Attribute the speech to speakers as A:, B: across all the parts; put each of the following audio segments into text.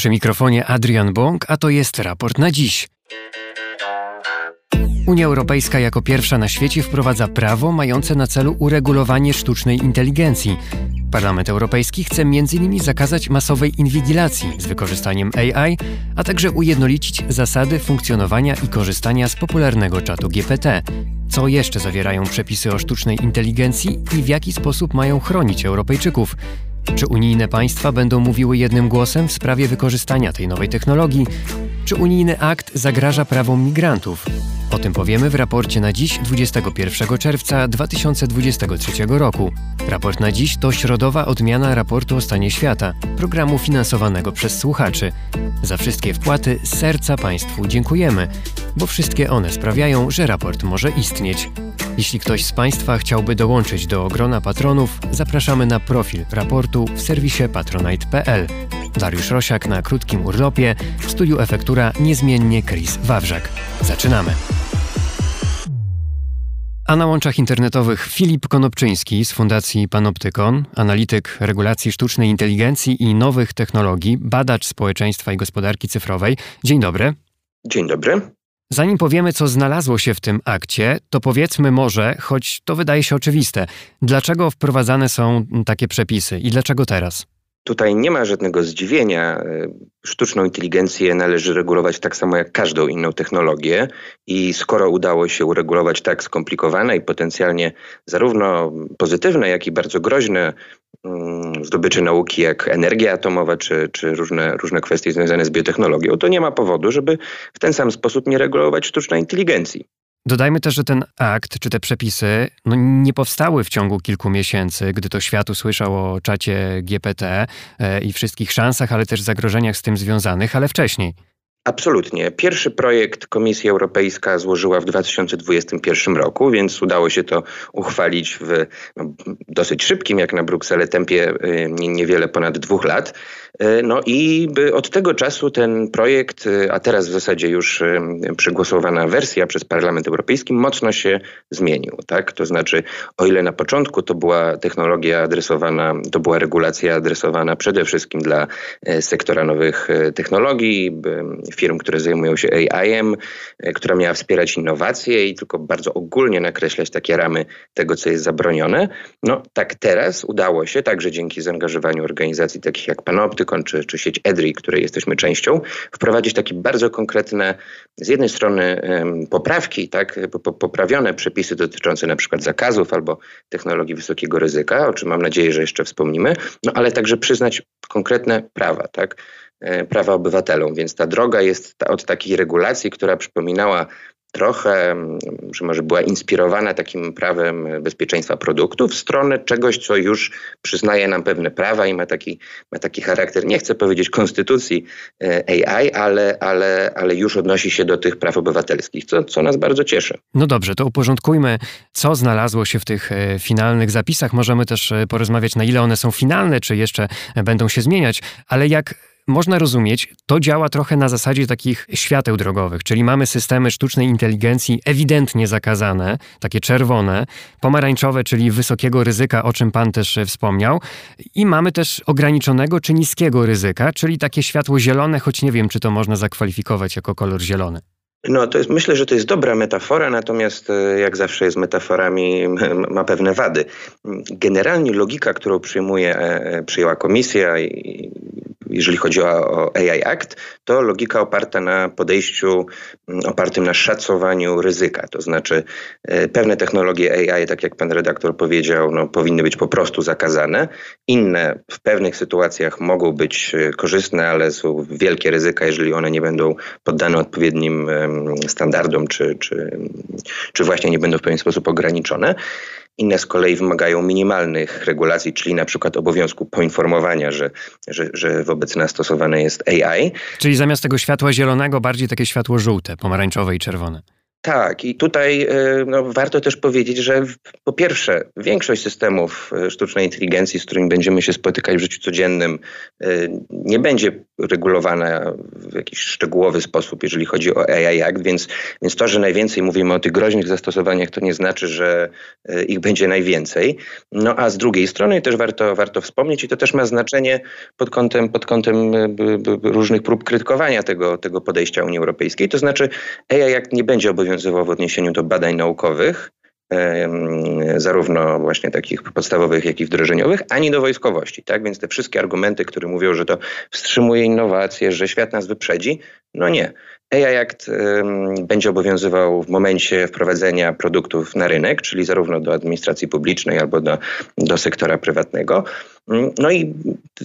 A: Przy mikrofonie Adrian Bąk, a to jest raport na dziś. Unia Europejska jako pierwsza na świecie wprowadza prawo mające na celu uregulowanie sztucznej inteligencji. Parlament Europejski chce m.in. zakazać masowej inwigilacji z wykorzystaniem AI, a także ujednolicić zasady funkcjonowania i korzystania z popularnego czatu GPT. Co jeszcze zawierają przepisy o sztucznej inteligencji i w jaki sposób mają chronić Europejczyków? Czy unijne państwa będą mówiły jednym głosem w sprawie wykorzystania tej nowej technologii? Czy unijny akt zagraża prawom migrantów? O tym powiemy w raporcie na dziś 21 czerwca 2023 roku. Raport na dziś to środowa odmiana raportu o stanie świata, programu finansowanego przez słuchaczy. Za wszystkie wpłaty z serca Państwu dziękujemy, bo wszystkie one sprawiają, że raport może istnieć. Jeśli ktoś z Państwa chciałby dołączyć do grona patronów, zapraszamy na profil raportu w serwisie patronite.pl. Dariusz Rosiak na krótkim urlopie, w studiu efektura niezmiennie Chris Wawrzak. Zaczynamy. A na łączach internetowych Filip Konopczyński z Fundacji Panoptykon, analityk regulacji sztucznej inteligencji i nowych technologii, badacz społeczeństwa i gospodarki cyfrowej. Dzień dobry.
B: Dzień dobry.
A: Zanim powiemy, co znalazło się w tym akcie, to powiedzmy może, choć to wydaje się oczywiste, dlaczego wprowadzane są takie przepisy i dlaczego teraz?
B: Tutaj nie ma żadnego zdziwienia. Sztuczną inteligencję należy regulować tak samo jak każdą inną technologię i skoro udało się uregulować tak skomplikowane i potencjalnie zarówno pozytywne, jak i bardzo groźne mm, zdobycze nauki jak energia atomowa czy, czy różne, różne kwestie związane z biotechnologią, to nie ma powodu, żeby w ten sam sposób nie regulować sztucznej inteligencji.
A: Dodajmy też, że ten akt czy te przepisy no, nie powstały w ciągu kilku miesięcy, gdy to świat usłyszał o czacie GPT e, i wszystkich szansach, ale też zagrożeniach z tym związanych, ale wcześniej.
B: Absolutnie. Pierwszy projekt Komisja Europejska złożyła w 2021 roku, więc udało się to uchwalić w no, dosyć szybkim, jak na Brukselę, tempie y, niewiele ponad dwóch lat. Y, no i od tego czasu ten projekt, y, a teraz w zasadzie już przegłosowana wersja przez Parlament Europejski, mocno się zmienił. Tak? To znaczy, o ile na początku to była technologia adresowana, to była regulacja adresowana przede wszystkim dla sektora nowych technologii, firm, które zajmują się AI-em, e, która miała wspierać innowacje i tylko bardzo ogólnie nakreślać takie ramy tego, co jest zabronione. No tak teraz udało się, także dzięki zaangażowaniu organizacji takich jak Panoptykon czy, czy sieć EDRI, której jesteśmy częścią, wprowadzić takie bardzo konkretne, z jednej strony poprawki, tak, poprawione przepisy dotyczące na przykład zakazów albo technologii wysokiego ryzyka, o czym mam nadzieję, że jeszcze wspomnimy, no ale także przyznać konkretne prawa, tak. E, prawa obywatelom. Więc ta droga jest od takiej regulacji, która przypominała trochę, że może była inspirowana takim prawem bezpieczeństwa produktów w stronę czegoś, co już przyznaje nam pewne prawa i ma taki, ma taki charakter, nie chcę powiedzieć konstytucji e, AI, ale, ale, ale już odnosi się do tych praw obywatelskich, co, co nas bardzo cieszy.
A: No dobrze, to uporządkujmy, co znalazło się w tych e, finalnych zapisach. Możemy też porozmawiać, na ile one są finalne, czy jeszcze będą się zmieniać, ale jak można rozumieć, to działa trochę na zasadzie takich świateł drogowych, czyli mamy systemy sztucznej inteligencji ewidentnie zakazane, takie czerwone, pomarańczowe, czyli wysokiego ryzyka, o czym pan też wspomniał, i mamy też ograniczonego czy niskiego ryzyka, czyli takie światło zielone, choć nie wiem, czy to można zakwalifikować jako kolor zielony.
B: No, to jest, myślę, że to jest dobra metafora, natomiast e, jak zawsze jest metaforami, ma pewne wady. Generalnie logika, którą przyjmuje, e, e, przyjęła komisja jeżeli chodzi o AI Act, to logika oparta na podejściu opartym na szacowaniu ryzyka. To znaczy pewne technologie AI, tak jak pan redaktor powiedział, no, powinny być po prostu zakazane. Inne w pewnych sytuacjach mogą być korzystne, ale są wielkie ryzyka, jeżeli one nie będą poddane odpowiednim standardom, czy, czy, czy właśnie nie będą w pewien sposób ograniczone. Inne z kolei wymagają minimalnych regulacji, czyli na przykład obowiązku poinformowania, że, że, że wobec nas stosowane jest AI.
A: Czyli zamiast tego światła zielonego bardziej takie światło żółte, pomarańczowe i czerwone.
B: Tak, i tutaj e, no, warto też powiedzieć, że po pierwsze, większość systemów e, sztucznej inteligencji, z którymi będziemy się spotykać w życiu codziennym, e, nie będzie regulowana w jakiś szczegółowy sposób, jeżeli chodzi o AI Act, więc, więc to, że najwięcej mówimy o tych groźnych zastosowaniach, to nie znaczy, że ich będzie najwięcej. No a z drugiej strony też warto, warto wspomnieć, i to też ma znaczenie pod kątem, pod kątem różnych prób krytykowania tego, tego podejścia Unii Europejskiej, to znaczy AI Act nie będzie obowiązywał obowiązywał w odniesieniu do badań naukowych, zarówno właśnie takich podstawowych, jak i wdrożeniowych, ani do wojskowości. Tak? Więc te wszystkie argumenty, które mówią, że to wstrzymuje innowacje, że świat nas wyprzedzi, no nie. AI Act będzie obowiązywał w momencie wprowadzenia produktów na rynek, czyli zarówno do administracji publicznej albo do, do sektora prywatnego. No i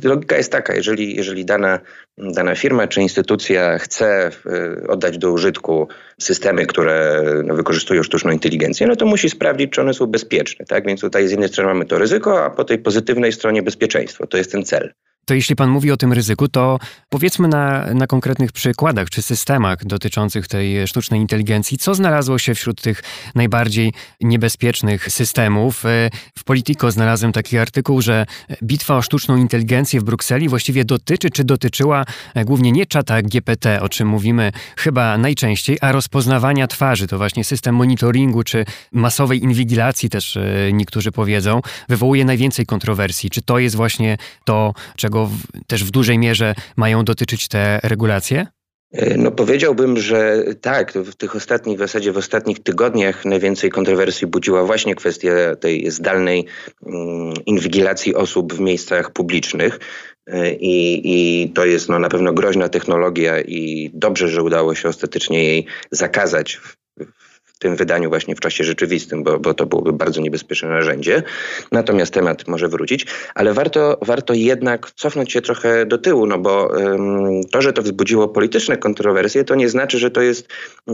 B: logika jest taka, jeżeli, jeżeli dana, dana firma czy instytucja chce e, oddać do użytku systemy, które no, wykorzystują sztuczną inteligencję, no to musi sprawdzić, czy one są bezpieczne. Tak? Więc tutaj z jednej strony mamy to ryzyko, a po tej pozytywnej stronie bezpieczeństwo. To jest ten cel.
A: To jeśli Pan mówi o tym ryzyku, to powiedzmy na, na konkretnych przykładach czy systemach dotyczących tej sztucznej inteligencji, co znalazło się wśród tych najbardziej niebezpiecznych systemów. E, w Politico znalazłem taki artykuł, że bitwa o sztuczną inteligencję w Brukseli właściwie dotyczy, czy dotyczyła e, głównie nie czata GPT, o czym mówimy chyba najczęściej, a rozpoznawania twarzy. To właśnie system monitoringu czy masowej inwigilacji też e, niektórzy powiedzą, wywołuje najwięcej kontrowersji. Czy to jest właśnie to, czego czego w, też w dużej mierze mają dotyczyć te regulacje?
B: E, no powiedziałbym, że tak, w tych ostatnich, w zasadzie w ostatnich tygodniach najwięcej kontrowersji budziła właśnie kwestia tej zdalnej mm, inwigilacji osób w miejscach publicznych. E, I, I, to jest no, na pewno groźna technologia i dobrze, że udało się ostatecznie jej zakazać w tym wydaniu właśnie w czasie rzeczywistym, bo, bo to byłoby bardzo niebezpieczne narzędzie. Natomiast temat może wrócić, ale warto, warto jednak cofnąć się trochę do tyłu, no bo to, że to wzbudziło polityczne kontrowersje, to nie znaczy, że to jest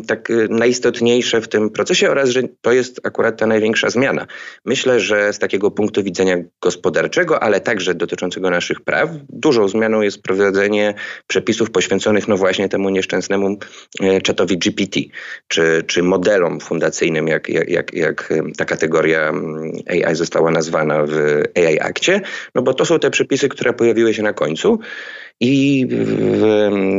B: tak y, najistotniejsze w tym procesie oraz, że to jest akurat ta największa zmiana. Myślę, że z takiego punktu widzenia gospodarczego, ale także dotyczącego naszych praw, dużą zmianą jest wprowadzenie przepisów poświęconych no właśnie temu nieszczęsnemu e, czatowi GPT, czy, czy modelom fundacyjnym, jak, jak, jak, jak ta kategoria AI została nazwana w AI Akcie, no bo to są te przepisy, które pojawiły się na końcu i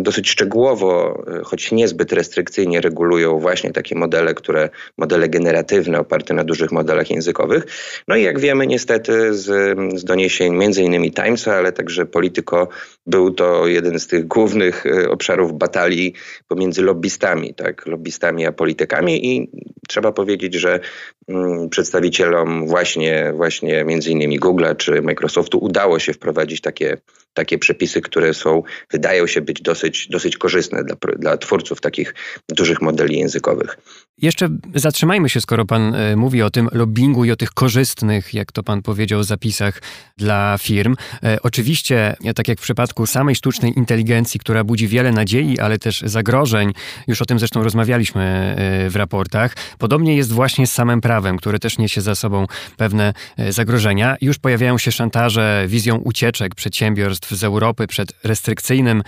B: dosyć szczegółowo, choć niezbyt restrykcyjnie regulują właśnie takie modele, które modele generatywne oparte na dużych modelach językowych. No i jak wiemy niestety z, z doniesień między innymi Timesa, ale także Polityko, był to jeden z tych głównych e, obszarów batalii pomiędzy lobbystami, tak, lobbystami a politykami i trzeba powiedzieć, że mm, przedstawicielom właśnie, właśnie między innymi Google'a czy Microsoftu udało się wprowadzić takie, takie przepisy, które są, wydają się być dosyć, dosyć korzystne dla, dla twórców takich dużych modeli językowych.
A: Jeszcze zatrzymajmy się, skoro pan e, mówi o tym lobbingu i o tych korzystnych, jak to pan powiedział, zapisach dla firm. E, oczywiście, tak jak w przypadku samej sztucznej inteligencji, która budzi wiele nadziei, ale też zagrożeń, już o tym zresztą rozmawialiśmy e, w raportach, podobnie jest właśnie z samym prawem, które też niesie za sobą pewne zagrożenia. Już pojawiają się szantaże wizją ucieczek przedsiębiorstw z Europy przed restrykcyjnym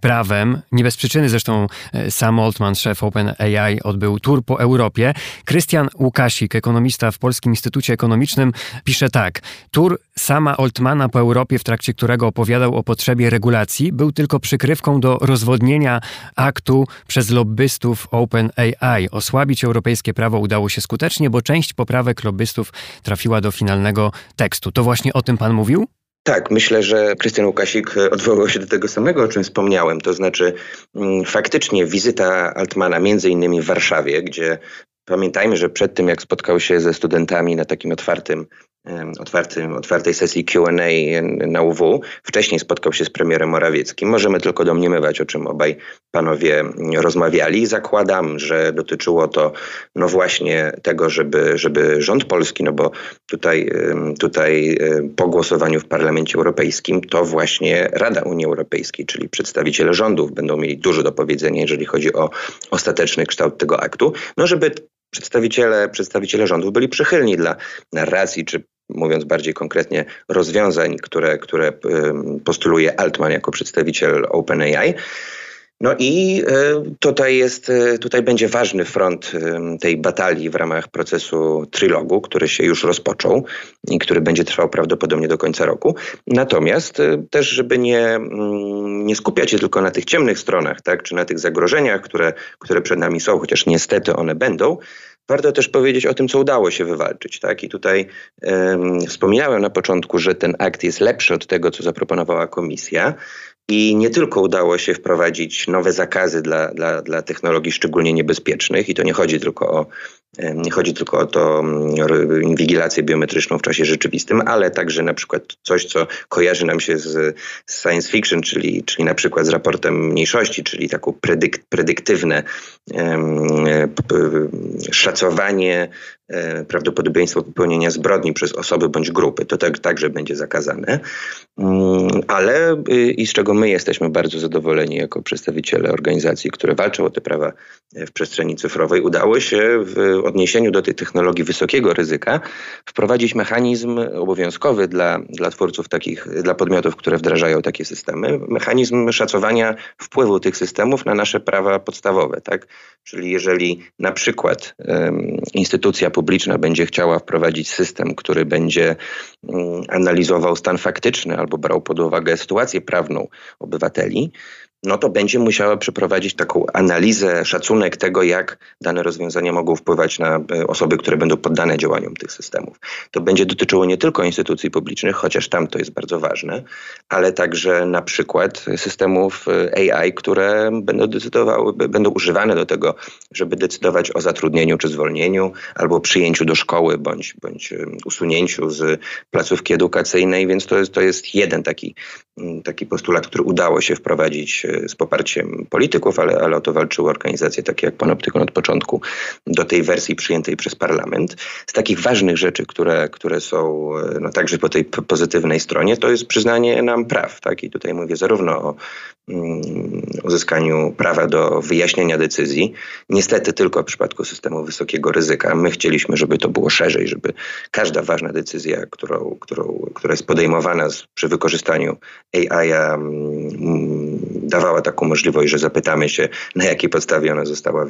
A: prawem. Nie bez przyczyny zresztą sam Altman, szef OpenAI, odbył tur po Europie. Krystian Łukasik, ekonomista w Polskim Instytucie Ekonomicznym, pisze tak. Tur sama Oltmana po Europie, w trakcie którego opowiadał o potrzebie regulacji, był tylko przykrywką do rozwodnienia aktu przez lobbystów OpenAI. Osłabić europejskie prawo udało się skutecznie, bo część poprawek lobbystów trafiła do finalnego tekstu. To właśnie o tym pan mówił?
B: Tak, myślę, że Krystian Łukasik odwołał się do tego samego, o czym wspomniałem. To znaczy, mm, faktycznie wizyta Altmana, między innymi w Warszawie, gdzie pamiętajmy, że przed tym, jak spotkał się ze studentami na takim otwartym otwartym, otwartej sesji QA na UW. Wcześniej spotkał się z premierem Morawieckim. Możemy tylko domniemywać, o czym obaj panowie rozmawiali. Zakładam, że dotyczyło to no właśnie tego, żeby, żeby rząd polski, no bo tutaj, tutaj po głosowaniu w Parlamencie Europejskim to właśnie Rada Unii Europejskiej, czyli przedstawiciele rządów będą mieli dużo do powiedzenia, jeżeli chodzi o ostateczny kształt tego aktu. No żeby przedstawiciele, przedstawiciele rządów byli przychylni dla narracji czy mówiąc bardziej konkretnie, rozwiązań, które, które postuluje Altman jako przedstawiciel OpenAI. No i e, tutaj jest, e, tutaj będzie ważny front tej batalii w ramach procesu trilogu, który się już rozpoczął i który będzie trwał prawdopodobnie do końca roku. Natomiast też, żeby nie, mm, nie skupiać się tylko na tych ciemnych stronach, tak, czy na tych zagrożeniach, które, które przed nami są, chociaż niestety one będą, Warto też powiedzieć o tym, co udało się wywalczyć. Tak? I tutaj um, wspominałem na początku, że ten akt jest lepszy od tego, co zaproponowała komisja. I nie tylko udało się wprowadzić nowe zakazy dla, dla, dla technologii szczególnie niebezpiecznych, i to nie chodzi tylko o nie chodzi tylko o to mm, inwigilację biometryczną w czasie rzeczywistym, ale także na przykład coś, co kojarzy nam się z, science fiction, czyli, czyli na przykład z raportem mniejszości, czyli taką predyk, predyktywne um, szacowanie prawdopodobieństwo popełnienia zbrodni przez osoby bądź grupy. To tak, także będzie zakazane. Mm, ale y, i z czego my jesteśmy bardzo zadowoleni jako przedstawiciele organizacji, które walczą o te prawa w przestrzeni cyfrowej, udało się w odniesieniu do tej technologii wysokiego ryzyka wprowadzić mechanizm obowiązkowy dla, dla twórców takich, dla podmiotów, które wdrażają takie systemy, mechanizm szacowania wpływu tych systemów na nasze prawa podstawowe. Tak? Czyli jeżeli na przykład um, instytucja publiczna będzie chciała wprowadzić system, który będzie mm, analizował stan faktyczny albo brał pod uwagę sytuację prawną obywateli, no to będzie musiała przeprowadzić taką analizę, szacunek tego, jak dane rozwiązania mogą wpływać na e, osoby, które będą poddane działaniom tych systemów. To będzie dotyczyło nie tylko instytucji publicznych, chociaż tam to jest bardzo ważne, ale także na przykład systemów e, AI, które będą decydowały, będą używane do tego, żeby decydować o zatrudnieniu czy zwolnieniu, albo przyjęciu do szkoły, bądź, bądź usunięciu z placówki edukacyjnej, więc to jest, to jest jeden taki, taki postulat, który udało się wprowadzić z poparciem polityków, ale, ale o to walczyły organizacje takie jak Panoptykon od początku do tej wersji przyjętej przez parlament. Z takich ważnych rzeczy, które, które są no, także po tej pozytywnej stronie, to jest przyznanie nam praw. Tak? I tutaj mówię zarówno o mm, uzyskaniu prawa do wyjaśnienia decyzji. Niestety tylko w przypadku systemu wysokiego ryzyka. My chcieliśmy, żeby to było szerzej, żeby każda ważna decyzja, którą, którą, która jest podejmowana z, przy wykorzystaniu AI, mm, dawała taką możliwość, że zapytamy się, na jakiej podstawie ona została,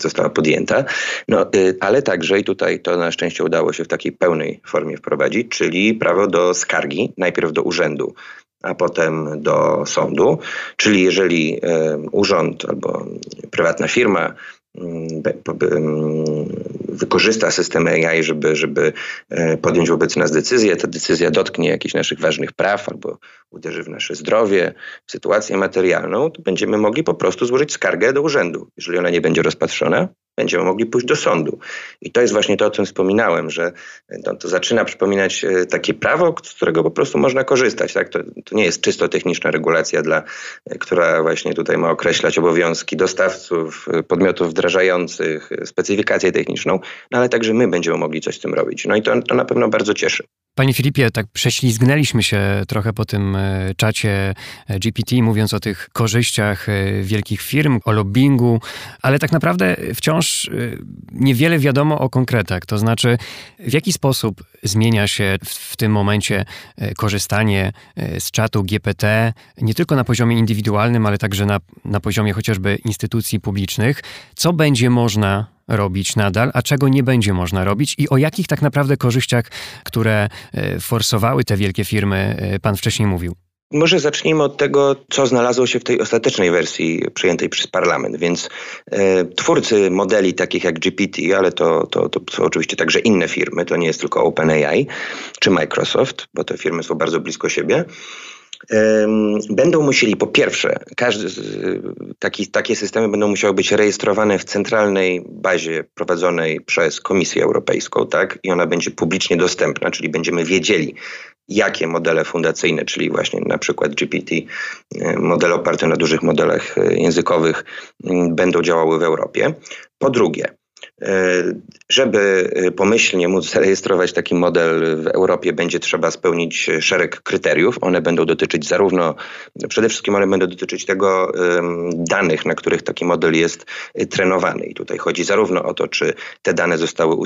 B: została podjęta. No, y, ale także i tutaj to na szczęście udało się w takiej pełnej formie wprowadzić, czyli prawo do skargi, najpierw do urzędu, a potem do sądu. Czyli jeżeli urząd albo prywatna firma wykorzysta system AI, żeby, żeby e, podjąć wobec nas decyzję. Ta decyzja dotknie jakichś naszych ważnych praw albo uderzy w nasze zdrowie, w sytuację materialną, to będziemy mogli po prostu złożyć skargę do urzędu. Jeżeli ona nie będzie rozpatrzona, będziemy mogli pójść do sądu. I to jest właśnie to, o czym wspominałem, że no, to zaczyna przypominać e, takie prawo, z którego po prostu można korzystać. Tak? To, to nie jest czysto techniczna regulacja, dla, e, która właśnie tutaj ma określać obowiązki dostawców, e, podmiotów wdrażających, specyfikację techniczną, no ale także my będziemy mogli coś z tym robić. No i to, to na pewno bardzo cieszy.
A: Panie Filipie, tak prześlizgnęliśmy się trochę po tym e, czacie e, GPT, mówiąc o tych korzyściach e, wielkich firm, o lobbingu, ale tak naprawdę wciąż niewiele wiadomo o konkretach. To znaczy, w jaki sposób zmienia się w, tym momencie korzystanie z czatu GPT, nie tylko na poziomie indywidualnym, ale także na, na poziomie chociażby instytucji publicznych. Co będzie można robić nadal, a czego nie będzie można robić i o jakich tak naprawdę korzyściach, które e, forsowały te wielkie firmy, e, pan wcześniej mówił.
B: Może zacznijmy od tego, co znalazło się w tej ostatecznej wersji przyjętej przez parlament. Więc e, twórcy modeli takich jak GPT, ale to, to, to są oczywiście także inne firmy, to nie jest tylko OpenAI czy Microsoft, bo te firmy są bardzo blisko siebie będą musieli po pierwsze, każdy, taki, takie systemy będą musiały być rejestrowane w centralnej bazie prowadzonej przez Komisję Europejską, tak? I ona będzie publicznie dostępna, czyli będziemy wiedzieli, jakie modele fundacyjne, czyli właśnie na przykład GPT, modele oparte na dużych modelach e, językowych, będą działały w Europie. Po drugie, Żeby pomyślnie móc zarejestrować taki model w Europie, będzie trzeba spełnić szereg kryteriów. One będą dotyczyć zarówno, przede wszystkim one będą dotyczyć tego danych, na których taki model jest trenowany. I tutaj chodzi zarówno o to, czy te dane zostały,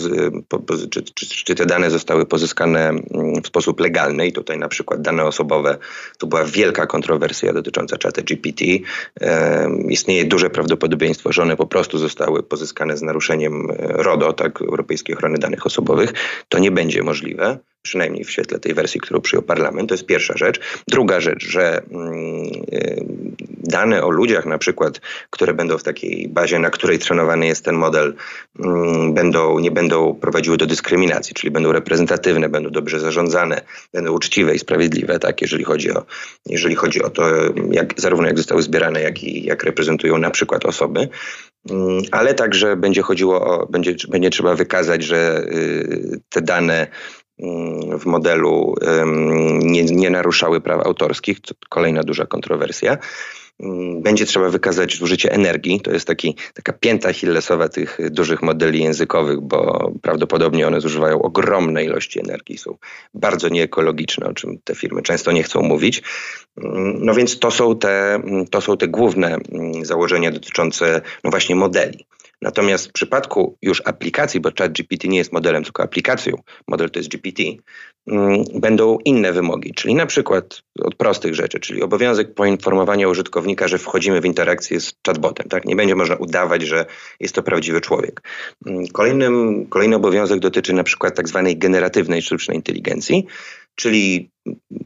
B: czy, czy, czy te dane zostały pozyskane mm, w sposób legalny. I tutaj na przykład dane osobowe, tu była wielka kontrowersja dotycząca czata GPT. Istnieje duże prawdopodobieństwo, że one po prostu zostały pozyskane z naruszeniem e, RODO, tak, Europejskiej Ochrony Danych Osobowych. To nie będzie możliwe przynajmniej w świetle tej wersji, którą przyjął parlament. To jest pierwsza rzecz. Druga rzecz, że mm, dane o ludziach na przykład, które będą w takiej bazie, na której trenowany jest ten model, mm, będą, nie będą prowadziły do dyskryminacji, czyli będą reprezentatywne, będą dobrze zarządzane, będą uczciwe i sprawiedliwe, tak, jeżeli chodzi o, jeżeli chodzi o to, jak, zarówno jak zostały zbierane, jak i jak reprezentują na przykład osoby ale także będzie chodziło o, będzie, będzie trzeba wykazać, że y, te dane Mm, w modelu nie, nie naruszały praw autorskich. To kolejna duża kontrowersja. Mm, będzie trzeba wykazać zużycie energii. To jest taki, taka pięta hillesowa tych dużych modeli językowych, bo prawdopodobnie one zużywają ogromne ilości energii, są bardzo nieekologiczne, o czym te firmy często nie chcą mówić. Mm, no więc to są te, to są te główne założenia dotyczące no właśnie modeli. Natomiast w przypadku już aplikacji, bo ChatGPT nie jest modelem, tylko aplikacją, model to jest GPT, mm, będą inne wymogi, czyli na przykład od prostych rzeczy, czyli obowiązek poinformowania użytkownika, że wchodzimy w interakcję z chatbotem. Tak? Nie będzie można udawać, że jest to prawdziwy człowiek. Mm, kolejnym, kolejny obowiązek dotyczy na przykład tak zwanej generatywnej sztucznej inteligencji, czyli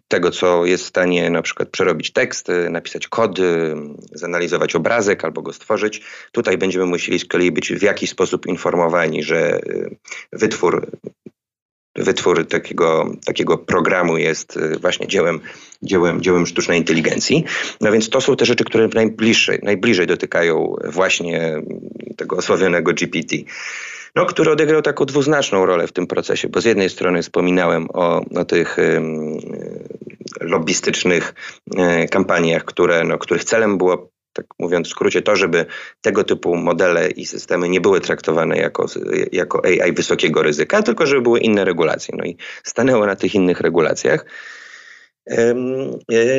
B: tego, co jest w stanie na przykład przerobić tekst, napisać kody, zanalizować obrazek albo go stworzyć. Tutaj będziemy musieli z kolei być w jakiś sposób informowani, że y, wytwór wytwór takiego, takiego programu jest y, właśnie dziełem, dziełem, dziełem sztucznej inteligencji. No więc to są te rzeczy, które najbliżej, najbliżej dotykają właśnie tego osławionego GPT no, który odegrał taką dwuznaczną rolę w tym procesie, bo z jednej strony wspominałem o, o tych lobbystycznych e, kampaniach, które, no, których celem było tak mówiąc w skrócie, to, żeby tego typu modele i systemy nie były traktowane jako, jako AI wysokiego ryzyka, tylko żeby były inne regulacje. No i stanęło na tych innych regulacjach. E,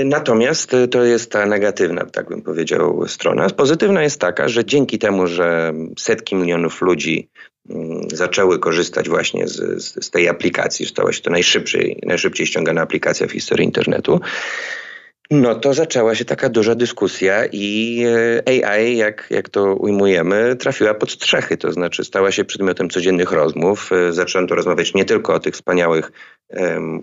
B: natomiast to jest ta negatywna, tak bym powiedział, strona. Pozytywna jest taka, że dzięki temu, że setki milionów ludzi mm, zaczęły korzystać właśnie z, z, z tej aplikacji, stała się to najszybciej, najszybciej ściągana aplikacja w historii internetu, no to zaczęła się taka duża dyskusja i e, AI, jak, jak to ujmujemy, trafiła pod strzechy, to znaczy stała się przedmiotem codziennych rozmów. E, zaczęto rozmawiać nie tylko o tych wspaniałych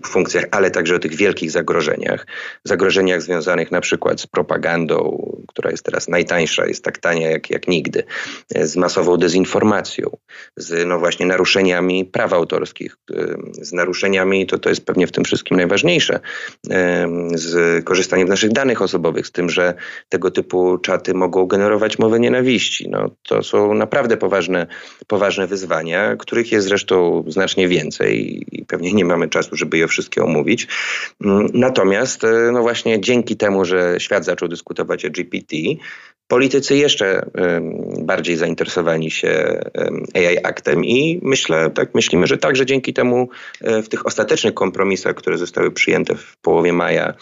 B: funkcjach, ale także o tych wielkich zagrożeniach. Zagrożeniach związanych na przykład z propagandą, która jest teraz najtańsza, jest tak tania jak, jak nigdy, z masową dezinformacją, z no właśnie naruszeniami praw autorskich, z naruszeniami, to, to jest pewnie w tym wszystkim najważniejsze, z korzystaniem z naszych danych osobowych, z tym, że tego typu czaty mogą generować mowę nienawiści. No, to są naprawdę poważne, poważne wyzwania, których jest zresztą znacznie więcej i pewnie nie mamy czasu czasu, żeby je wszystkie omówić. Mm, natomiast e, no właśnie dzięki temu, że świat zaczął dyskutować o GPT, politycy jeszcze bardziej zainteresowani się AI aktem i myślę, tak myślimy, że także dzięki temu e, w tych ostatecznych kompromisach, które zostały przyjęte w połowie maja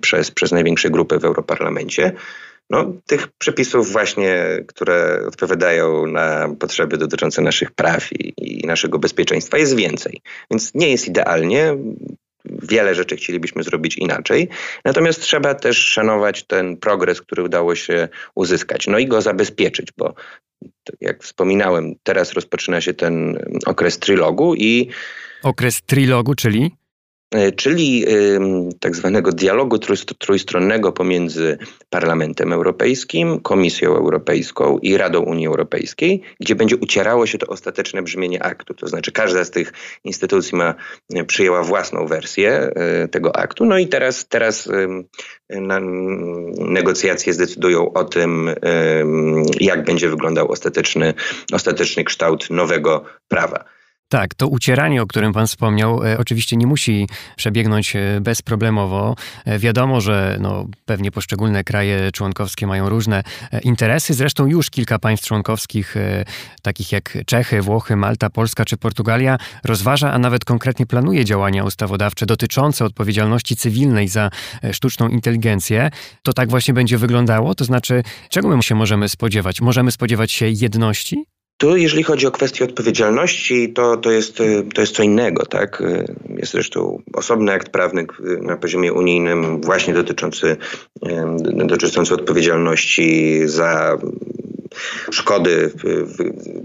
B: przez, przez największe grupy w Europarlamencie, no, tych przepisów właśnie, które odpowiadają na potrzeby dotyczące naszych praw i, i naszego bezpieczeństwa jest więcej. Więc nie jest idealnie. Wiele rzeczy chcielibyśmy zrobić inaczej, natomiast trzeba też szanować ten progres, który udało się uzyskać, no i go zabezpieczyć, bo jak wspominałem, teraz rozpoczyna się ten okres trilogu i.
A: Okres trilogu, czyli?
B: E, czyli tak zwanego dialogu trójstronnego pomiędzy Parlamentem Europejskim, Komisją Europejską i Radą Unii Europejskiej, gdzie będzie ucierało się to ostateczne brzmienie aktu. To znaczy każda z tych instytucji ma, e, przyjęła własną wersję e, tego aktu. No i teraz, teraz negocjacje zdecydują o tym, jak będzie wyglądał ostateczny, ostateczny kształt nowego prawa.
A: Tak, to ucieranie, o którym Pan wspomniał, e, oczywiście nie musi przebiegnąć e, bezproblemowo. E, wiadomo, że no, pewnie poszczególne kraje członkowskie mają różne interesy. Zresztą już kilka państw członkowskich, takich jak Czechy, Włochy, Malta, Polska czy Portugalia, rozważa, a nawet konkretnie planuje działania ustawodawcze dotyczące odpowiedzialności cywilnej za sztuczną inteligencję. To tak właśnie będzie wyglądało? To znaczy, czego my się możemy spodziewać? Możemy spodziewać się jedności?
B: Tu, jeżeli chodzi o kwestię odpowiedzialności, to, to, jest, y, to jest co innego. Tak? Y, jest zresztą osobny akt prawny y, na poziomie unijnym, właśnie dotyczący, dotyczący odpowiedzialności za szkody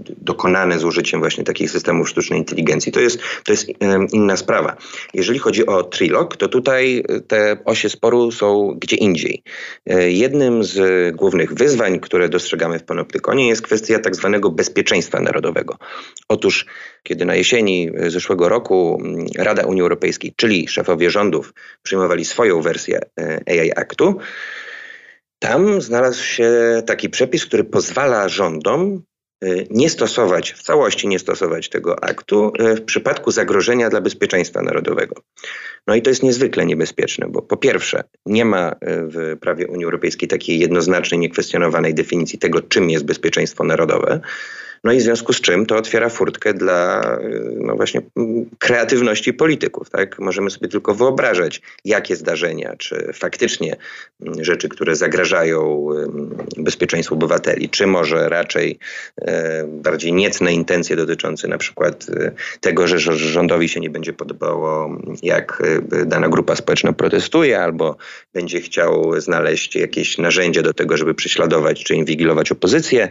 B: dokonane z użyciem właśnie takich systemów sztucznej inteligencji. To jest, to jest inna sprawa. Jeżeli chodzi o Trilog, to tutaj te osie sporu są gdzie indziej. E, jednym z głównych wyzwań, które dostrzegamy w Panoptykonie jest kwestia tak zwanego bezpieczeństwa narodowego. Otóż kiedy na jesieni zeszłego roku Rada Unii Europejskiej, czyli szefowie rządów przyjmowali swoją wersję e, AI Aktu, tam znalazł się taki przepis, który pozwala rządom y, nie stosować, w całości nie stosować tego aktu y, w przypadku zagrożenia dla bezpieczeństwa narodowego. No i to jest niezwykle niebezpieczne, bo po pierwsze, nie ma y, w prawie Unii Europejskiej takiej jednoznacznej, niekwestionowanej definicji tego, czym jest bezpieczeństwo narodowe. No i w związku z czym to otwiera furtkę dla no właśnie kreatywności polityków. Tak? Możemy sobie tylko wyobrażać, jakie zdarzenia, czy faktycznie rzeczy, które zagrażają bezpieczeństwu obywateli, czy może raczej e, bardziej niecne intencje dotyczące na przykład tego, że rządowi się nie będzie podobało, jak dana grupa społeczna protestuje, albo będzie chciał znaleźć jakieś narzędzie do tego, żeby prześladować czy inwigilować opozycję.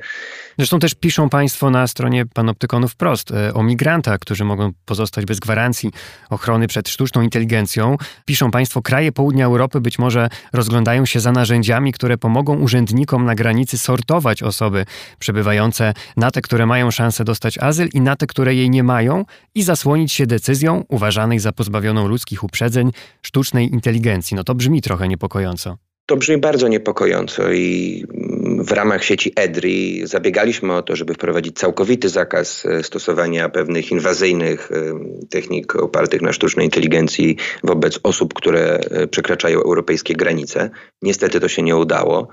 A: Zresztą też piszą Państwo na stronie Panoptykonu wprost e, o migrantach, którzy mogą pozostać bez gwarancji ochrony przed sztuczną inteligencją. Piszą Państwo, kraje południa Europy być może rozglądają się za narzędziami, które pomogą urzędnikom na granicy sortować osoby przebywające na te, które mają szansę dostać azyl i na te, które jej nie mają i zasłonić się decyzją uważanej za pozbawioną ludzkich uprzedzeń sztucznej inteligencji. No to brzmi trochę niepokojąco.
B: To brzmi bardzo niepokojąco i w ramach sieci EDRI zabiegaliśmy o to, żeby wprowadzić całkowity zakaz e, stosowania pewnych inwazyjnych e, technik opartych na sztucznej inteligencji wobec osób, które e, przekraczają europejskie granice. Niestety to się nie udało.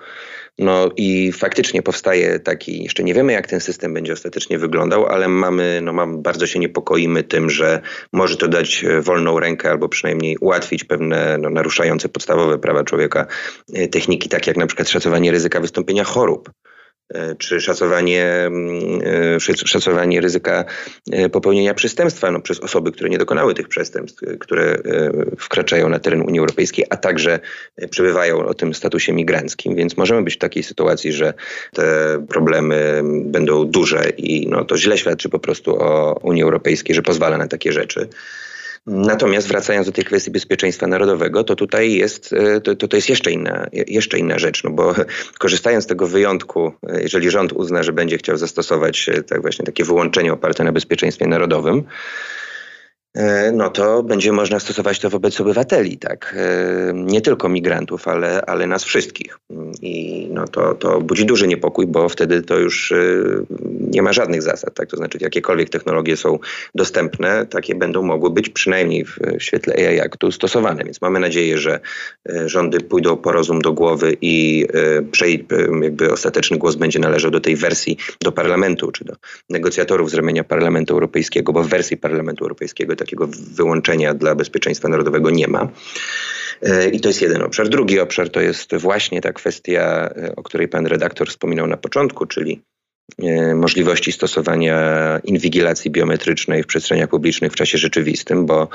B: No i faktycznie powstaje taki, jeszcze nie wiemy jak ten system będzie ostatecznie wyglądał, ale mamy, no mamy, bardzo się niepokoimy tym, że może to dać e, wolną rękę albo przynajmniej ułatwić pewne no, naruszające podstawowe prawa człowieka e, techniki, takie jak na przykład szacowanie ryzyka wystąpienia chorób. E, czy szacowanie, mm, e, szacowanie ryzyka e, popełnienia przestępstwa no, przez osoby, które nie dokonały tych przestępstw, które wkraczają na teren Unii Europejskiej, a także przebywają o tym statusie migranckim. Więc możemy być w takiej sytuacji, że te problemy będą duże i no, to źle świadczy po prostu o Unii Europejskiej, że pozwala na takie rzeczy. Natomiast wracając do tej kwestii bezpieczeństwa narodowego, to tutaj jest, e, to, to jest jeszcze inna, jeszcze inna rzecz, no bo korzystając z tego wyjątku, e, jeżeli rząd uzna, że będzie chciał zastosować e, tak właśnie takie wyłączenie oparte na bezpieczeństwie narodowym, no to będzie można stosować to wobec obywateli, tak? E, nie tylko migrantów, ale, ale nas wszystkich. I no to, to budzi duży niepokój, bo wtedy to już e, nie ma żadnych zasad, tak? To znaczy jakiekolwiek technologie są dostępne, takie będą mogły być przynajmniej w świetle AI Aktu stosowane. Więc mamy nadzieję, że rządy pójdą po rozum do głowy i jakby ostateczny głos będzie należał do tej wersji do parlamentu, czy do negocjatorów z ramienia Parlamentu Europejskiego, bo w wersji Parlamentu Europejskiego takiego wyłączenia dla bezpieczeństwa narodowego nie ma. E, I to jest jeden obszar. Drugi obszar to jest właśnie ta kwestia, e, o której pan redaktor wspominał na początku, czyli e, możliwości stosowania inwigilacji biometrycznej w przestrzeniach publicznych w czasie rzeczywistym, bo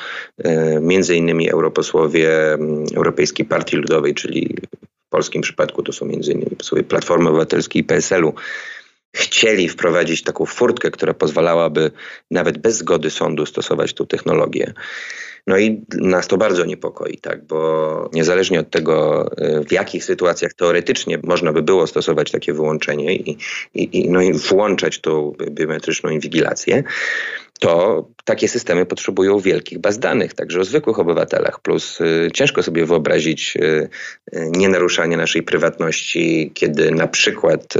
B: między innymi europosłowie Europejskiej Partii Ludowej, czyli w polskim przypadku to są między innymi posłowie Platformy Obywatelskiej i PSL-u, chcieli wprowadzić taką furtkę, która pozwalałaby nawet bez zgody sądu stosować tą technologię. No i nas to bardzo niepokoi, tak, bo niezależnie od tego, y, w jakich sytuacjach teoretycznie można by było stosować takie wyłączenie i, i, no i włączać tą biometryczną inwigilację, to takie systemy potrzebują wielkich baz danych, także o zwykłych obywatelach. Plus y, ciężko sobie wyobrazić y, y, nienaruszanie naszej prywatności, kiedy na przykład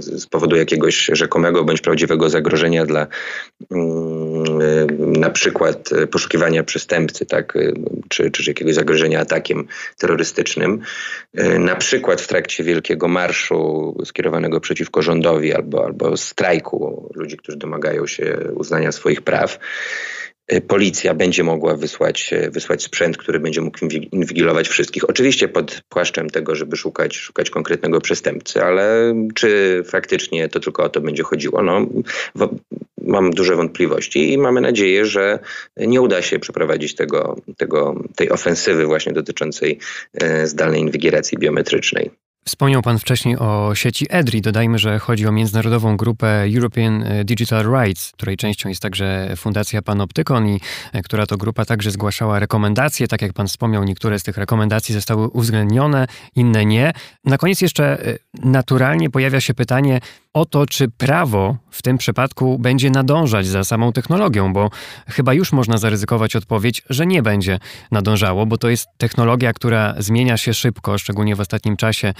B: z powodu jakiegoś rzekomego bądź prawdziwego zagrożenia dla na przykład poszukiwania przestępcy, tak, czy, czy jakiegoś zagrożenia atakiem terrorystycznym, na przykład w trakcie wielkiego marszu skierowanego przeciwko rządowi albo, albo strajku ludzi, którzy domagają się uznania swoich praw. Y, policja będzie mogła wysłać, y, wysłać sprzęt, który będzie mógł inwigilować wszystkich. Oczywiście pod płaszczem tego, żeby szukać, szukać konkretnego przestępcy, ale czy faktycznie to tylko o to będzie chodziło? No, mam duże wątpliwości i mamy nadzieję, że nie uda się przeprowadzić tego, tego, tej ofensywy właśnie dotyczącej y, zdalnej inwigilacji biometrycznej.
A: Wspomniał Pan wcześniej o sieci EDRI. Dodajmy, że chodzi o międzynarodową grupę European e, Digital Rights, której częścią jest także Fundacja Panoptykon i e, która to grupa także zgłaszała rekomendacje. Tak jak Pan wspomniał, niektóre z tych rekomendacji zostały uwzględnione, inne nie. Na koniec jeszcze e, naturalnie pojawia się pytanie, o to, czy prawo w tym przypadku będzie nadążać za samą technologią, bo chyba już można zaryzykować odpowiedź, że nie będzie nadążało, bo to jest technologia, która zmienia się szybko, szczególnie w ostatnim czasie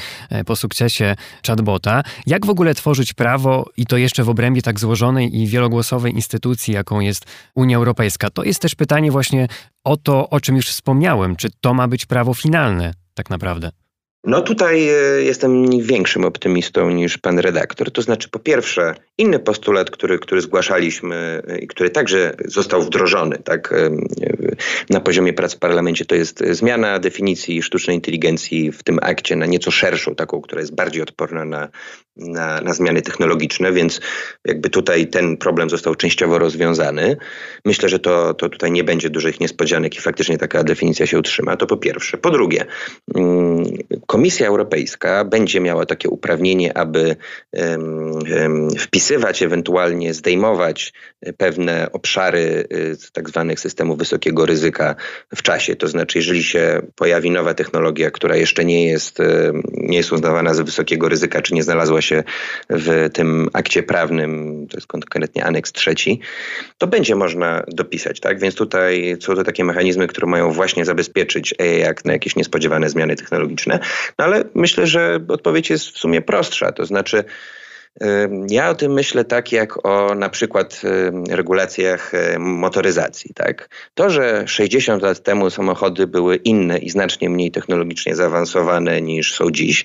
A: po sukcesie chatbota. Jak w ogóle tworzyć prawo i to jeszcze w obrębie tak złożonej i wielogłosowej instytucji, jaką jest Unia Europejska? To jest też pytanie właśnie o to, o czym już wspomniałem. Czy to ma być prawo finalne tak naprawdę?
B: No tutaj e, jestem większym optymistą niż pan redaktor. To znaczy, po pierwsze, inny postulat, który, który zgłaszaliśmy e, i który także został wdrożony tak, e, na poziomie prac w parlamencie, to jest zmiana definicji sztucznej inteligencji w tym akcie na nieco szerszą, taką, która jest bardziej odporna na, na, na zmiany technologiczne, więc jakby tutaj ten problem został częściowo rozwiązany. Myślę, że to, to tutaj nie będzie dużych niespodzianek i faktycznie taka definicja się utrzyma. To po pierwsze. Po drugie, mm, Komisja Europejska będzie miała takie uprawnienie, aby wpisywać, ewentualnie zdejmować pewne obszary y, z tak zwanych systemów wysokiego ryzyka w czasie. To znaczy, jeżeli się pojawi nowa technologia, która jeszcze nie jest, nie jest uznawana za wysokiego ryzyka, czy nie znalazła się w tym akcie prawnym, to jest konkretnie aneks trzeci, to będzie można dopisać. Tak? Więc tutaj są to takie mechanizmy, które mają właśnie zabezpieczyć jak na jakieś niespodziewane zmiany technologiczne. No ale myślę, że odpowiedź jest w sumie prostsza. To znaczy, ja o tym myślę tak jak o na przykład regulacjach motoryzacji. Tak? To, że 60 lat temu samochody były inne i znacznie mniej technologicznie zaawansowane niż są dziś,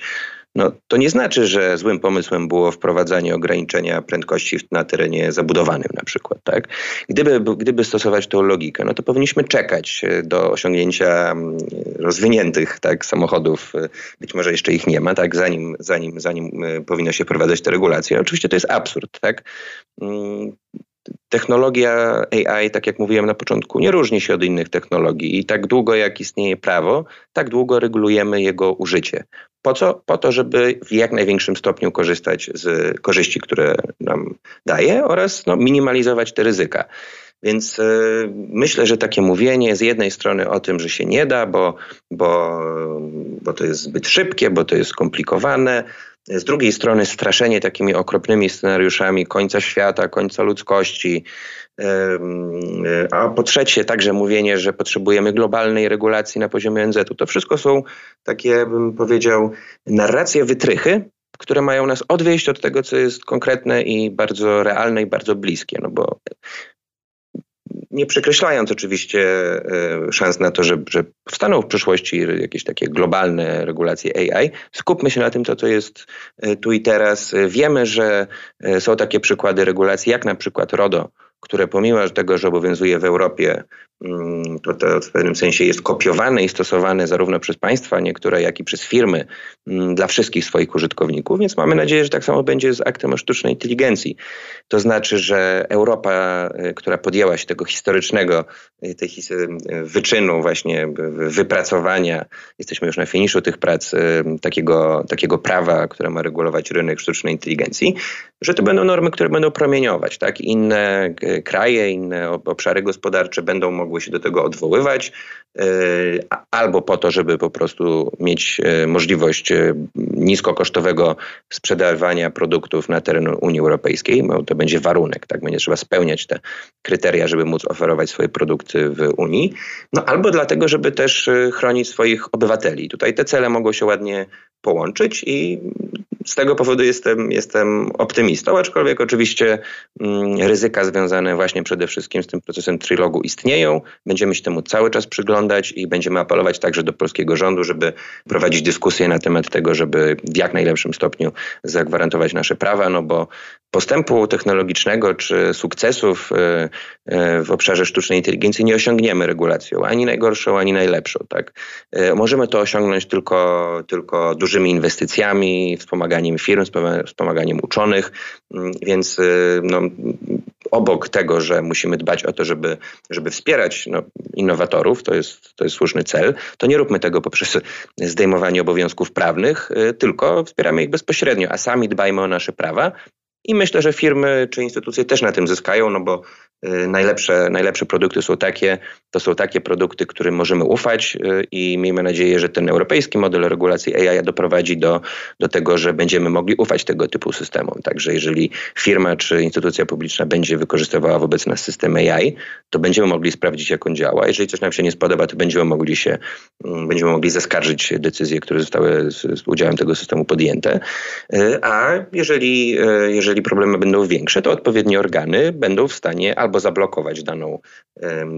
B: no, to nie znaczy, że złym pomysłem było wprowadzanie ograniczenia prędkości na terenie zabudowanym na przykład. Tak? Gdyby, gdyby stosować tą logikę, no to powinniśmy czekać e, do osiągnięcia mm, rozwiniętych tak, samochodów, e, być może jeszcze ich nie ma, tak, zanim, zanim, zanim e, powinno się wprowadzać te regulacje. Oczywiście to jest absurd. Tak? Technologia AI, tak jak mówiłem na początku, nie różni się od innych technologii i tak długo jak istnieje prawo, tak długo regulujemy jego użycie. Po co? Po to, żeby w jak największym stopniu korzystać z korzyści, które nam daje oraz no, minimalizować te ryzyka. Więc y, myślę, że takie mówienie z jednej strony o tym, że się nie da, bo, bo, bo to jest zbyt szybkie, bo to jest skomplikowane, z drugiej strony straszenie takimi okropnymi scenariuszami końca świata, końca ludzkości, a po trzecie także mówienie, że potrzebujemy globalnej regulacji na poziomie ONZ-u. To wszystko są takie, bym powiedział, narracje wytrychy, które mają nas odwieść od tego, co jest konkretne i bardzo realne i bardzo bliskie. No bo nie przekreślając oczywiście e, szans na to, że, że powstaną w przyszłości jakieś takie globalne regulacje AI, skupmy się na tym, co to jest e, tu i teraz. Wiemy, że e, są takie przykłady regulacji, jak na przykład RODO, które pomimo tego, że obowiązuje w Europie, mm, to, to w pewnym sensie jest kopiowane i stosowane zarówno przez państwa niektóre, jak i przez firmy mm, dla wszystkich swoich użytkowników, więc mamy nadzieję, że tak samo będzie z aktem o sztucznej inteligencji. To znaczy, że Europa, y, która podjęła się tego historycznego y, tej y, wyczynu właśnie wypracowania, jesteśmy już na finiszu tych prac, takiego, takiego prawa, które ma regulować rynek sztucznej inteligencji, że to będą normy, które będą promieniować. Tak? Inne kraje, inne obszary gospodarcze będą mogły się do tego odwoływać, e, albo po to, żeby po prostu mieć e, możliwość e, niskokosztowego sprzedawania produktów na terenie Unii Europejskiej, bo to będzie warunek, tak? Będzie trzeba spełniać te kryteria, żeby móc oferować swoje produkty w Unii. No albo dlatego, żeby też chronić swoich obywateli. Tutaj te cele mogą się ładnie połączyć i z tego powodu jestem, jestem optymistą, aczkolwiek oczywiście mm, ryzyka związane właśnie przede wszystkim z tym procesem trilogu istnieją. Będziemy się temu cały czas przyglądać i będziemy apelować także do polskiego rządu, żeby prowadzić dyskusję na temat tego, żeby w jak najlepszym stopniu zagwarantować nasze prawa, no bo postępu technologicznego czy sukcesów e, e, w obszarze sztucznej inteligencji nie osiągniemy regulacją, ani najgorszą, ani najlepszą. Tak? E, możemy to osiągnąć tylko, tylko dużymi inwestycjami, wspomaganiem firm, wspomaganiem uczonych, mm, więc no, obok tego, że musimy dbać o to, żeby, żeby wspierać no, innowatorów, to jest, to jest słuszny cel, to nie róbmy tego poprzez zdejmowanie obowiązków prawnych, tylko wspieramy ich bezpośrednio, a sami dbajmy o nasze prawa, i myślę, że firmy czy instytucje też na tym zyskają, no bo Y, najlepsze, najlepsze produkty są takie, to są takie produkty, którym możemy ufać y, i miejmy nadzieję, że ten europejski model regulacji AI doprowadzi do, do tego, że będziemy mogli ufać tego typu systemom. Także jeżeli firma czy instytucja publiczna będzie wykorzystywała wobec nas system AI, to będziemy mogli sprawdzić, jak on działa. Jeżeli coś nam się nie spodoba, to będziemy mogli się, mm, będziemy mogli zaskarżyć decyzje, które zostały z, z udziałem tego systemu podjęte. Y, a jeżeli, jeżeli problemy będą większe, to odpowiednie organy będą w stanie albo zablokować daną,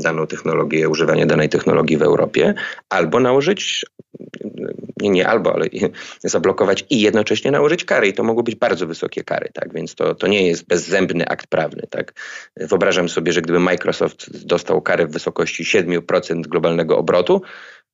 B: daną technologię, używanie danej technologii w Europie, albo nałożyć, nie, nie albo, ale zablokować i jednocześnie nałożyć kary. I to mogą być bardzo wysokie kary, tak? Więc to, to nie jest bezzębny akt prawny, tak? Wyobrażam sobie, że gdyby Microsoft dostał karę w wysokości 7% globalnego obrotu,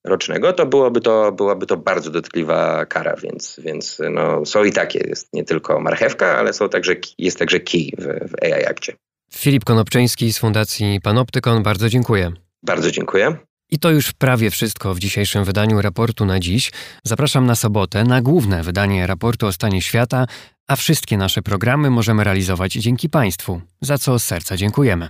B: rocznego, to byłoby to, byłaby to bardzo dotkliwa kara, więc, więc no, są i takie, jest nie tylko marchewka, ale są także, jest także key w, w AI Akcie.
A: Filip Konopczyński z Fundacji Panoptykon, bardzo dziękuję.
B: Bardzo dziękuję.
A: I to już prawie wszystko w dzisiejszym wydaniu raportu na dziś. Zapraszam na sobotę na główne wydanie raportu o stanie świata, a wszystkie nasze programy możemy realizować dzięki Państwu, za co z serca dziękujemy.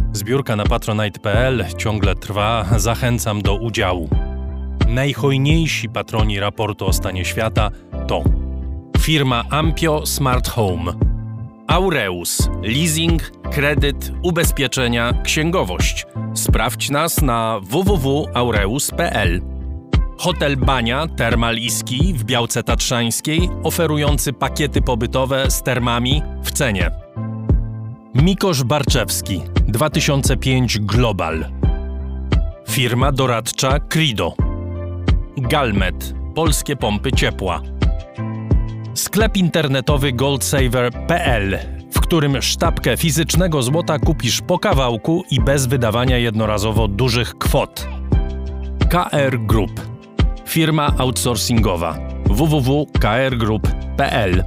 C: Zbiórka na patronite.pl ciągle trwa, zachęcam do udziału. Najhojniejsi patroni raportu o stanie świata to firma Ampio Smart Home, Aureus, leasing, kredyt, ubezpieczenia, księgowość. Sprawdź nas na www.aureus.pl. Hotel Bania Termal w Białce Tatrzańskiej, oferujący pakiety pobytowe z termami w cenie. Mikosz Barczewski 2005 Global. Firma doradcza Crido Galmet Polskie pompy ciepła. Sklep internetowy goldsaver.pl w którym sztabkę fizycznego złota kupisz po kawałku i bez wydawania jednorazowo dużych kwot. KR Group. Firma outsourcingowa. www.krgroup.pl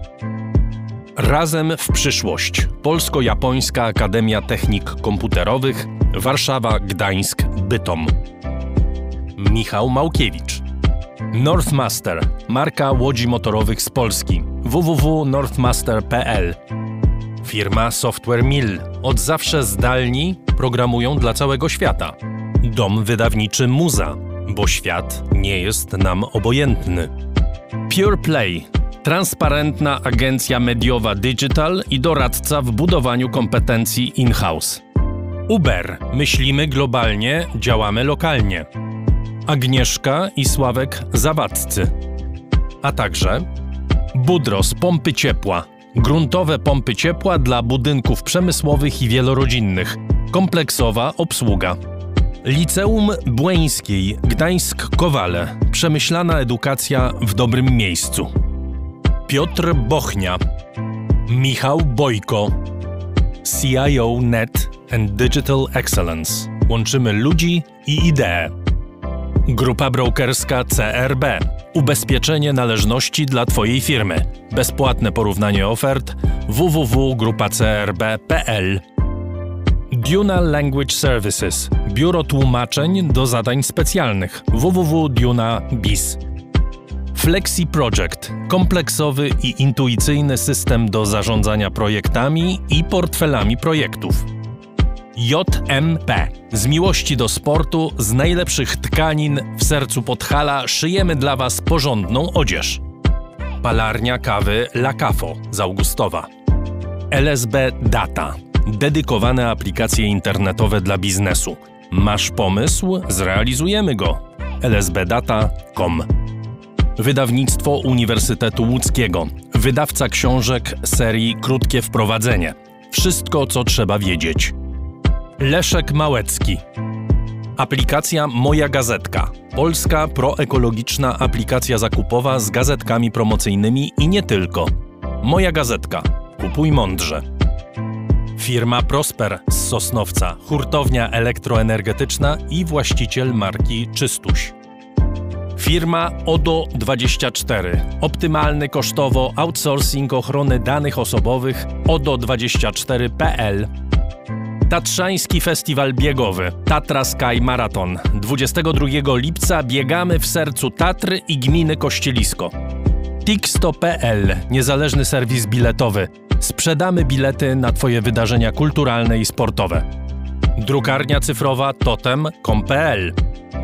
C: Razem w przyszłość. Polsko-Japońska Akademia Technik Komputerowych, Warszawa, Gdańsk, Bytom. Michał Małkiewicz. Northmaster, marka łodzi motorowych z Polski. www.northmaster.pl Firma Software Mill. Od zawsze zdalni programują dla całego świata. Dom wydawniczy Muza, bo świat nie jest nam obojętny. Pure Play transparentna agencja mediowa Digital i doradca w budowaniu kompetencji in-house. Uber. Myślimy globalnie, działamy lokalnie. Agnieszka i Sławek Zawadzcy. A także Budros Pompy Ciepła. Gruntowe pompy ciepła dla budynków przemysłowych i wielorodzinnych. Kompleksowa obsługa. Liceum Błeńskiej Gdańsk-Kowale. Przemyślana edukacja w dobrym miejscu. Piotr Bochnia, Michał Bojko, CIO Net and Digital Excellence. Łączymy ludzi i idee. Grupa brokerska CRB. Ubezpieczenie należności dla Twojej firmy. Bezpłatne porównanie ofert www.grupacrb.pl Duna Language Services biuro tłumaczeń do zadań specjalnych www.duna.biz. Flexi Project kompleksowy i intuicyjny system do zarządzania projektami i portfelami projektów. JMP. Z miłości do sportu, z najlepszych tkanin w sercu Podhala szyjemy dla Was porządną odzież. Palarnia kawy La Cafo z Augustowa. LSB Data. Dedykowane aplikacje internetowe dla biznesu. Masz pomysł? Zrealizujemy go. lsbdata.com Wydawnictwo Uniwersytetu Łódzkiego. Wydawca książek serii Krótkie Wprowadzenie. Wszystko, co trzeba wiedzieć. Leszek Małecki. Aplikacja Moja Gazetka. Polska proekologiczna aplikacja zakupowa z gazetkami promocyjnymi i nie tylko. Moja Gazetka. Kupuj mądrze. Firma Prosper z Sosnowca, hurtownia elektroenergetyczna i właściciel marki Czystuś. Firma ODO24. Optymalny kosztowo outsourcing ochrony danych osobowych ODO24.pl Tatrzański Festiwal Biegowy Tatra Sky Marathon. 22 lipca biegamy w sercu Tatry i gminy Kościelisko. Tixto.pl Niezależny serwis biletowy. Sprzedamy bilety na Twoje wydarzenia kulturalne i sportowe. Drukarnia cyfrowa totem.com.pl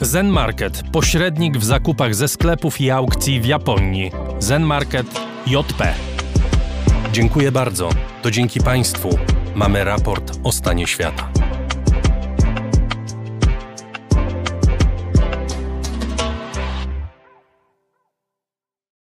C: Zen Market, pośrednik w zakupach ze sklepów i aukcji w Japonii. Zen Market JP. Dziękuję bardzo. To dzięki Państwu mamy raport o stanie świata.